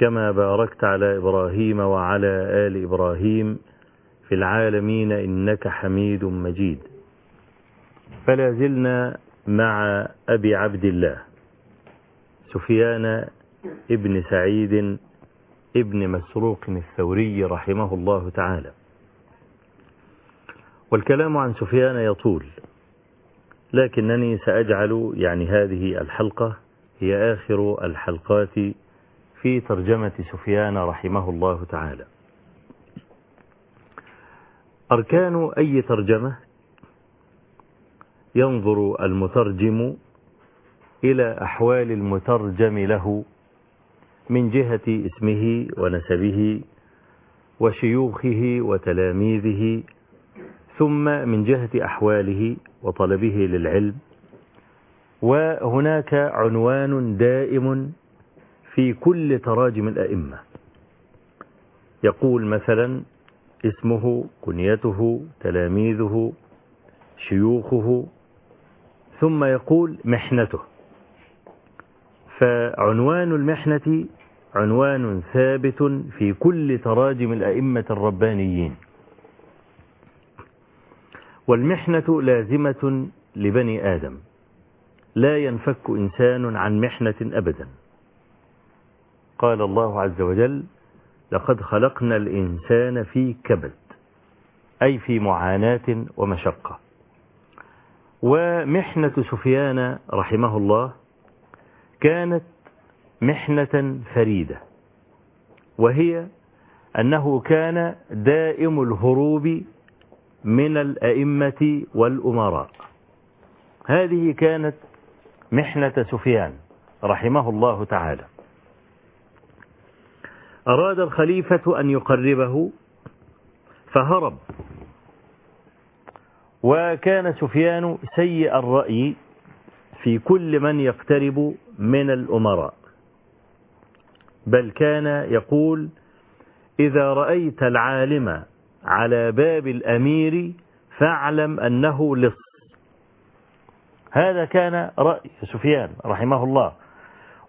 كما باركت على إبراهيم وعلى آل إبراهيم في العالمين إنك حميد مجيد. فلا زلنا مع أبي عبد الله سفيان ابن سعيد ابن مسروق الثوري رحمه الله تعالى. والكلام عن سفيان يطول لكنني سأجعل يعني هذه الحلقة هي آخر الحلقات في ترجمة سفيان رحمه الله تعالى. أركان أي ترجمة؟ ينظر المترجم إلى أحوال المترجم له من جهة اسمه ونسبه وشيوخه وتلاميذه ثم من جهة أحواله وطلبه للعلم وهناك عنوان دائم في كل تراجم الأئمة. يقول مثلا اسمه كنيته تلاميذه شيوخه ثم يقول محنته. فعنوان المحنة عنوان ثابت في كل تراجم الأئمة الربانيين. والمحنة لازمة لبني آدم. لا ينفك إنسان عن محنة أبدا. قال الله عز وجل لقد خلقنا الإنسان في كبد أي في معاناة ومشقة. ومحنة سفيان رحمه الله كانت محنة فريدة وهي أنه كان دائم الهروب من الأئمة والأمراء. هذه كانت محنة سفيان رحمه الله تعالى. أراد الخليفة أن يقربه فهرب. وكان سفيان سيء الرأي في كل من يقترب من الأمراء. بل كان يقول إذا رأيت العالم على باب الأمير فاعلم أنه لص. هذا كان رأي سفيان رحمه الله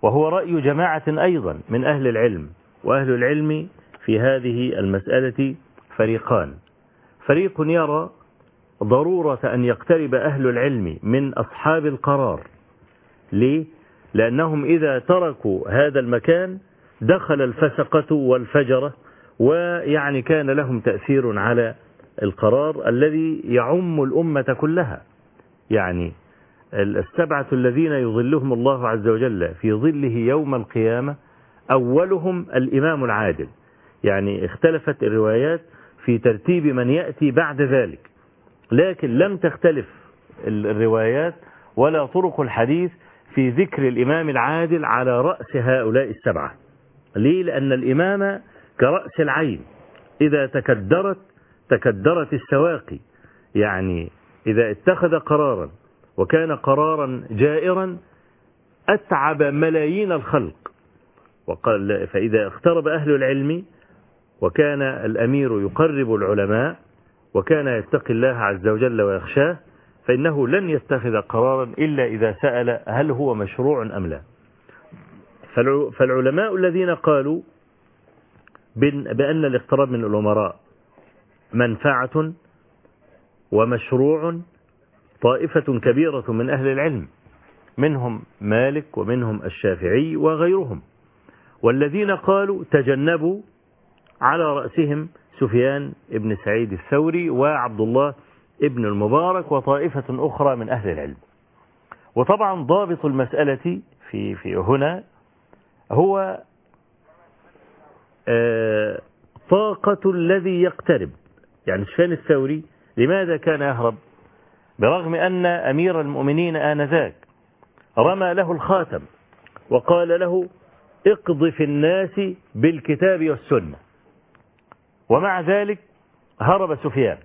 وهو رأي جماعة أيضا من أهل العلم. وأهل العلم في هذه المسألة فريقان فريق يرى ضرورة أن يقترب أهل العلم من أصحاب القرار ليه؟ لأنهم إذا تركوا هذا المكان دخل الفسقة والفجرة ويعني كان لهم تأثير على القرار الذي يعم الأمة كلها يعني السبعة الذين يظلهم الله عز وجل في ظله يوم القيامة أولهم الإمام العادل. يعني اختلفت الروايات في ترتيب من يأتي بعد ذلك. لكن لم تختلف الروايات ولا طرق الحديث في ذكر الإمام العادل على رأس هؤلاء السبعة. ليه؟ لأن الإمام كرأس العين. إذا تكدرت تكدرت السواقي. يعني إذا اتخذ قرارا وكان قرارا جائرا أتعب ملايين الخلق. وقال فإذا اقترب أهل العلم وكان الأمير يقرب العلماء وكان يتقي الله عز وجل ويخشاه فإنه لن يتخذ قرارا إلا إذا سأل هل هو مشروع أم لا. فالعلماء الذين قالوا بأن الاقتراب من الأمراء منفعة ومشروع طائفة كبيرة من أهل العلم منهم مالك ومنهم الشافعي وغيرهم. والذين قالوا تجنبوا على رأسهم سفيان بن سعيد الثوري وعبد الله ابن المبارك وطائفة أخرى من أهل العلم. وطبعا ضابط المسألة في في هنا هو آه، طاقة الذي يقترب. يعني سفيان الثوري لماذا كان يهرب؟ برغم أن أمير المؤمنين آنذاك رمى له الخاتم وقال له اقض في الناس بالكتاب والسنة. ومع ذلك هرب سفيان.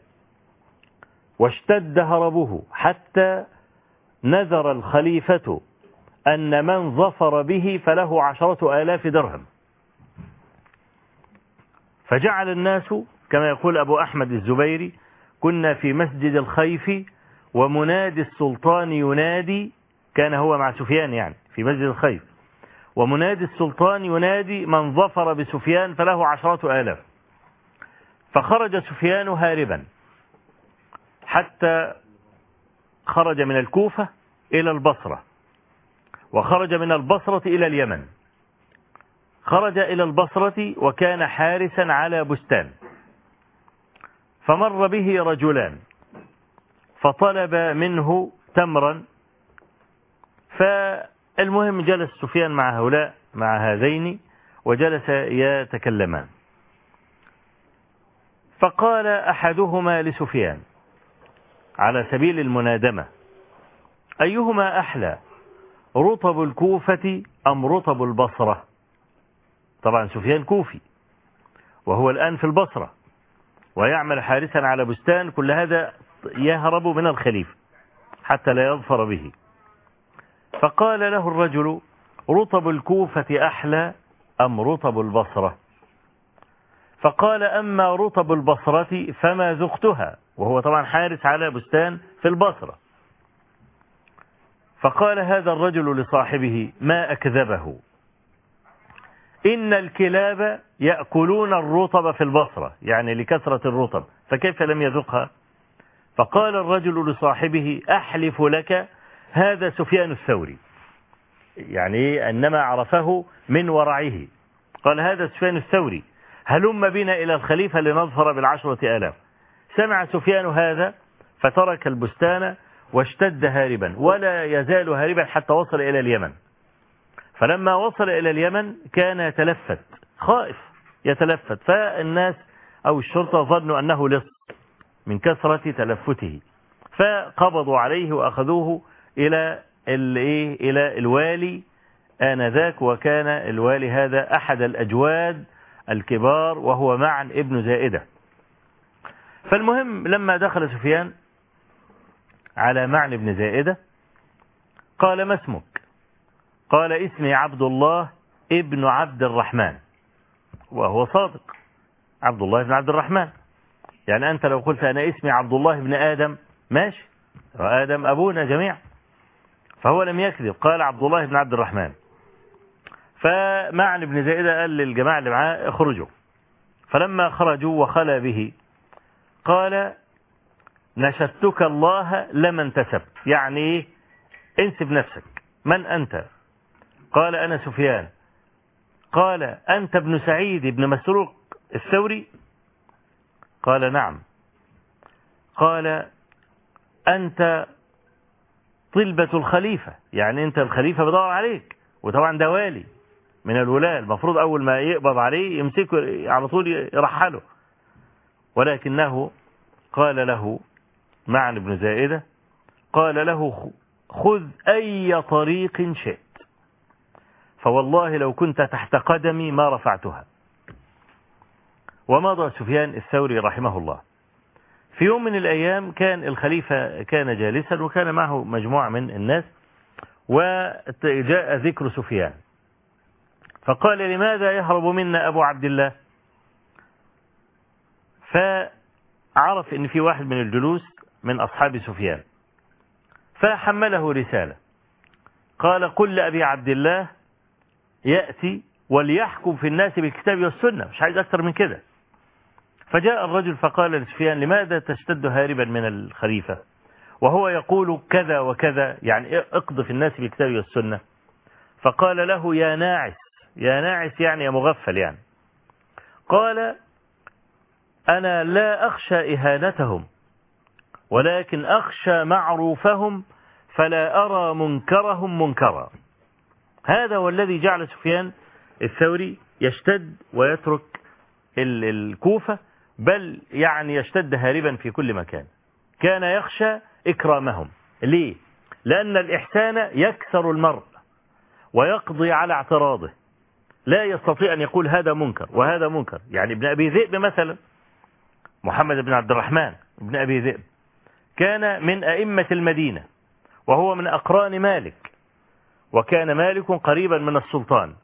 واشتد هربه حتى نذر الخليفة أن من ظفر به فله عشرة آلاف درهم. فجعل الناس كما يقول أبو أحمد الزبيري كنا في مسجد الخيف ومنادي السلطان ينادي كان هو مع سفيان يعني في مسجد الخيف. ومنادي السلطان ينادي من ظفر بسفيان فله عشرة آلاف. فخرج سفيان هاربا. حتى خرج من الكوفة إلى البصرة. وخرج من البصرة إلى اليمن. خرج إلى البصرة وكان حارسا على بستان. فمر به رجلان. فطلب منه تمرا. فالمهم جلس سفيان مع هؤلاء مع هذين وجلس يتكلمان. فقال أحدهما لسفيان على سبيل المنادمة أيهما أحلى رطب الكوفة أم رطب البصرة؟ طبعا سفيان كوفي وهو الآن في البصرة ويعمل حارسا على بستان كل هذا يهرب من الخليفة حتى لا يظفر به. فقال له الرجل رطب الكوفة أحلى أم رطب البصرة؟ فقال أما رطب البصرة فما ذقتها وهو طبعا حارس على بستان في البصرة. فقال هذا الرجل لصاحبه ما أكذبه؟ إن الكلاب يأكلون الرطب في البصرة يعني لكثرة الرطب فكيف لم يذقها فقال الرجل لصاحبه أحلف لك هذا سفيان الثوري. يعني أنما عرفه من ورعه. قال هذا سفيان الثوري هلم بنا إلى الخليفة لنظفر بالعشرة آلاف. سمع سفيان هذا فترك البستان واشتد هاربا ولا يزال هاربا حتى وصل إلى اليمن. فلما وصل إلى اليمن كان يتلفت خائف يتلفت. فالناس أو الشرطة ظنوا أنه لص من كثرة تلفته. فقبضوا عليه وأخذوه إلى إلى الوالي آنذاك وكان الوالي هذا أحد الأجواد الكبار وهو معا ابن زائدة. فالمهم لما دخل سفيان على معن بن زائدة قال ما اسمك؟ قال اسمي عبد الله ابن عبد الرحمن وهو صادق عبد الله بن عبد الرحمن. يعني أنت لو قلت أنا اسمي عبد الله بن آدم ماشي وآدم أبونا جميعا. فهو لم يكذب. قال عبد الله بن عبد الرحمن. فمعن بن زائدة قال للجماعة اللي معاه اخرجوا. فلما خرجوا وخلى به قال نشدتك الله لما انتسبت يعني انسب نفسك. من أنت؟ قال أنا سفيان. قال أنت ابن سعيد ابن مسروق الثوري؟ قال نعم. قال أنت طلبة الخليفة. يعني أنت الخليفة بدور عليك وطبعا ده والي من الولاة المفروض أول ما يقبض عليه يمسكه على طول يرحله. ولكنه قال له معن بن زائدة قال له خذ أي طريق شئت. فوالله لو كنت تحت قدمي ما رفعتها. ومضى سفيان الثوري رحمه الله. في يوم من الأيام كان الخليفة كان جالسا وكان معه مجموعة من الناس وجاء ذكر سفيان. فقال لماذا يهرب منا أبو عبد الله؟ فعرف إن في واحد من الجلوس من أصحاب سفيان. فحمله رسالة. قال قل لأبي عبد الله يأتي وليحكم في الناس بالكتاب والسنة. مش عايز أكثر من كده. فجاء الرجل فقال لسفيان لماذا تشتد هاربا من الخليفة؟ وهو يقول كذا وكذا يعني اقض في الناس بالكتاب والسنة. فقال له يا ناعس يا ناعس يعني يا مغفل يعني. قال أنا لا أخشى إهانتهم ولكن أخشى معروفهم فلا أرى منكرهم منكرا. هذا هو الذي جعل سفيان الثوري يشتد ويترك الكوفة بل يعني يشتد هاربا في كل مكان. كان يخشى إكرامهم. ليه؟ لأن الإحسان يكسر المرء ويقضي على اعتراضه. لا يستطيع أن يقول هذا منكر وهذا منكر. يعني ابن أبي ذئب مثلا محمد بن عبد الرحمن ابن أبي ذئب كان من أئمة المدينة وهو من أقران مالك وكان مالك قريبا من السلطان.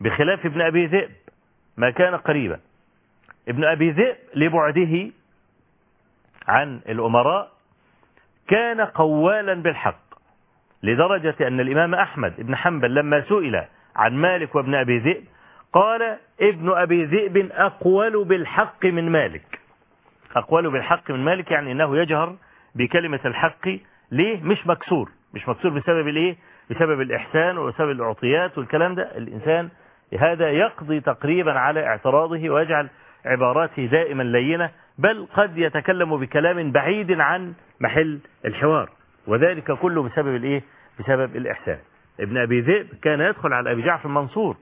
بخلاف ابن أبي ذئب ما كان قريبا. ابن أبي ذئب لبعده عن الأمراء كان قوالا بالحق لدرجة أن الإمام أحمد بن حنبل لما سئل عن مالك وابن أبي ذئب قال ابن أبي ذئب أقول بالحق من مالك. أقول بالحق من مالك يعني أنه يجهر بكلمة الحق ليه؟ مش مكسور مش مكسور بسبب الإيه؟ بسبب الإحسان وبسبب الأعطيات والكلام ده. الإنسان هذا يقضي تقريبا على اعتراضه ويجعل عباراته دائما لينة بل قد يتكلم بكلام بعيد عن محل الحوار. وذلك كله بسبب الإيه؟ بسبب الإحسان. ابن أبي ذئب كان يدخل على أبي جعفر المنصور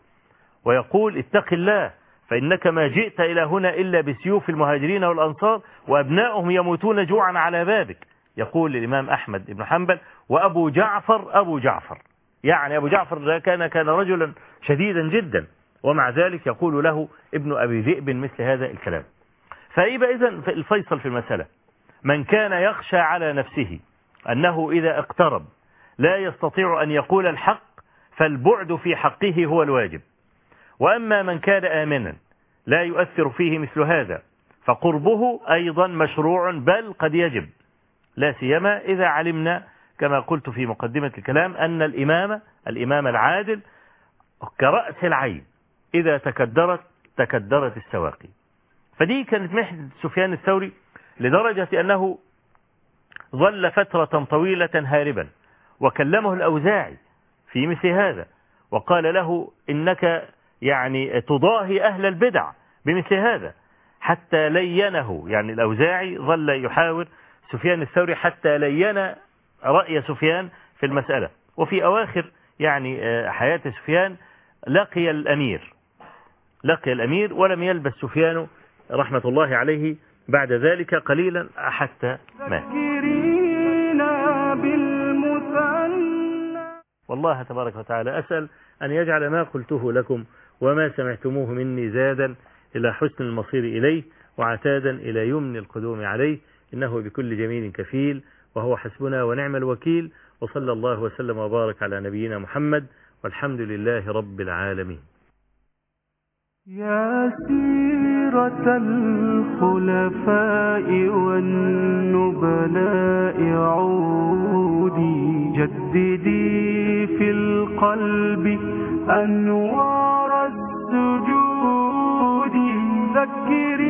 ويقول اتق الله فإنك ما جئت إلى هنا إلا بسيوف المهاجرين والأنصار وأبنائهم يموتون جوعا على بابك. يقول الإمام أحمد بن حنبل وأبو جعفر أبو جعفر. يعني أبو جعفر كان كان رجلا شديدا جدا. ومع ذلك يقول له ابن أبي ذئب مثل هذا الكلام. فإذا إذن الفيصل في المسألة من كان يخشى على نفسه أنه إذا اقترب لا يستطيع أن يقول الحق فالبعد في حقه هو الواجب. وأما من كان آمنا لا يؤثر فيه مثل هذا فقربه أيضا مشروع بل قد يجب. لا سيما إذا علمنا كما قلت في مقدمة الكلام أن الإمام الإمام العادل كرأس العين. إذا تكدرت تكدرت السواقي. فدي كانت محنة سفيان الثوري لدرجة أنه ظل فترة طويلة هاربا. وكلمه الأوزاعي في مثل هذا وقال له إنك يعني تضاهي أهل البدع بمثل هذا. حتى لينه يعني الأوزاعي ظل يحاور سفيان الثوري حتى لين رأي سفيان في المسألة. وفي أواخر يعني حياة سفيان لقي الأمير. لقي الأمير ولم يلبس سفيان رحمة الله عليه بعد ذلك قليلا حتى مات. والله تبارك وتعالى أسأل أن يجعل ما قلته لكم وما سمعتموه مني زادا إلى حسن المصير إليه وعتادا إلى يمن القدوم عليه. إنه بكل جميل كفيل وهو حسبنا ونعم الوكيل. وصلى الله وسلم وبارك على نبينا محمد والحمد لله رب العالمين. يا سيرة الخلفاء والنبلاء عودي جددي في القلب أنوار السجود ذكري